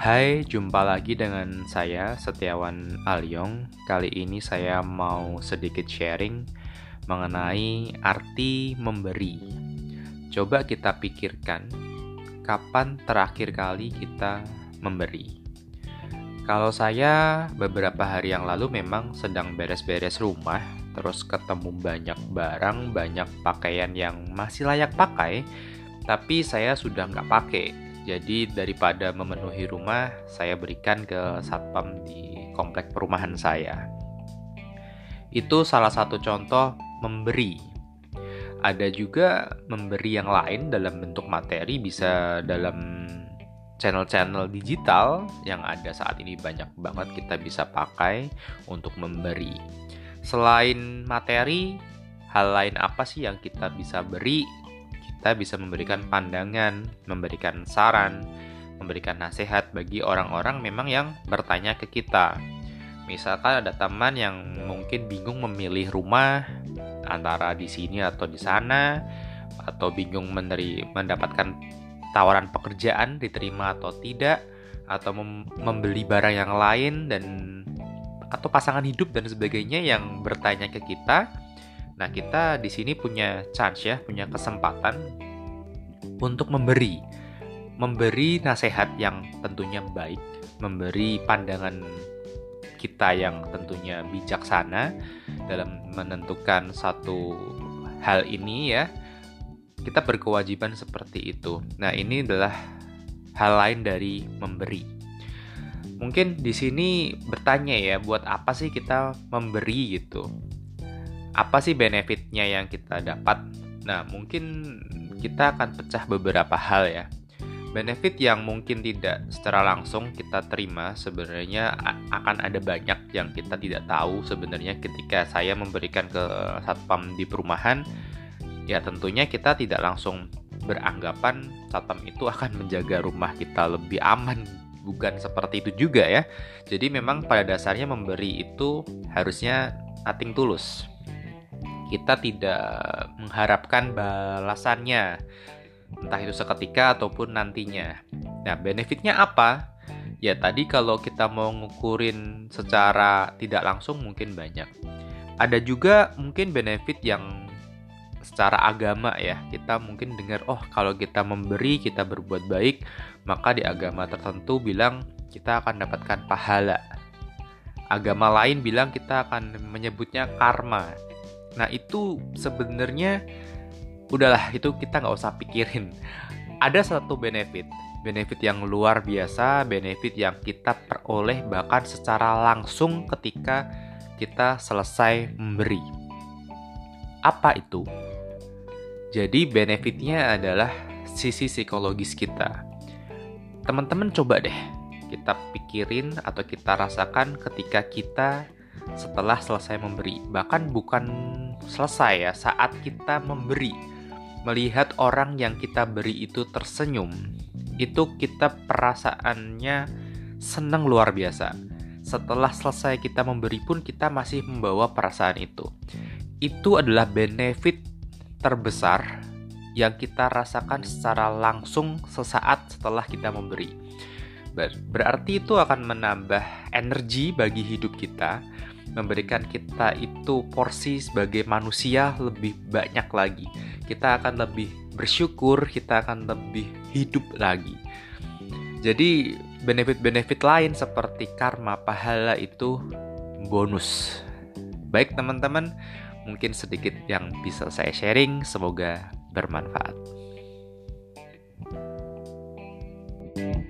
Hai, jumpa lagi dengan saya Setiawan Alyong. Kali ini saya mau sedikit sharing mengenai arti memberi. Coba kita pikirkan, kapan terakhir kali kita memberi? Kalau saya beberapa hari yang lalu memang sedang beres-beres rumah, terus ketemu banyak barang, banyak pakaian yang masih layak pakai, tapi saya sudah nggak pakai jadi daripada memenuhi rumah, saya berikan ke satpam di komplek perumahan saya. Itu salah satu contoh memberi. Ada juga memberi yang lain dalam bentuk materi bisa dalam channel-channel digital yang ada saat ini banyak banget kita bisa pakai untuk memberi. Selain materi, hal lain apa sih yang kita bisa beri kita bisa memberikan pandangan, memberikan saran, memberikan nasihat bagi orang-orang memang yang bertanya ke kita. Misalkan ada teman yang mungkin bingung memilih rumah antara di sini atau di sana, atau bingung meneri, mendapatkan tawaran pekerjaan diterima atau tidak, atau mem membeli barang yang lain dan atau pasangan hidup dan sebagainya yang bertanya ke kita Nah, kita di sini punya chance ya, punya kesempatan untuk memberi memberi nasihat yang tentunya baik, memberi pandangan kita yang tentunya bijaksana dalam menentukan satu hal ini ya. Kita berkewajiban seperti itu. Nah, ini adalah hal lain dari memberi. Mungkin di sini bertanya ya, buat apa sih kita memberi gitu? Apa sih benefitnya yang kita dapat? Nah, mungkin kita akan pecah beberapa hal ya. Benefit yang mungkin tidak secara langsung kita terima sebenarnya akan ada banyak yang kita tidak tahu sebenarnya ketika saya memberikan ke satpam di perumahan ya tentunya kita tidak langsung beranggapan satpam itu akan menjaga rumah kita lebih aman bukan seperti itu juga ya jadi memang pada dasarnya memberi itu harusnya ating tulus kita tidak mengharapkan balasannya entah itu seketika ataupun nantinya. Nah, benefitnya apa? Ya tadi kalau kita mau ngukurin secara tidak langsung mungkin banyak. Ada juga mungkin benefit yang secara agama ya. Kita mungkin dengar oh kalau kita memberi, kita berbuat baik, maka di agama tertentu bilang kita akan dapatkan pahala. Agama lain bilang kita akan menyebutnya karma. Nah itu sebenarnya udahlah itu kita nggak usah pikirin. Ada satu benefit, benefit yang luar biasa, benefit yang kita peroleh bahkan secara langsung ketika kita selesai memberi. Apa itu? Jadi benefitnya adalah sisi psikologis kita. Teman-teman coba deh kita pikirin atau kita rasakan ketika kita setelah selesai memberi. Bahkan bukan selesai ya, saat kita memberi. Melihat orang yang kita beri itu tersenyum, itu kita perasaannya senang luar biasa. Setelah selesai kita memberi pun kita masih membawa perasaan itu. Itu adalah benefit terbesar yang kita rasakan secara langsung sesaat setelah kita memberi. Berarti itu akan menambah energi bagi hidup kita, memberikan kita itu porsi sebagai manusia lebih banyak lagi. Kita akan lebih bersyukur, kita akan lebih hidup lagi. Jadi benefit-benefit lain seperti karma pahala itu bonus. Baik teman-teman, mungkin sedikit yang bisa saya sharing, semoga bermanfaat. thank you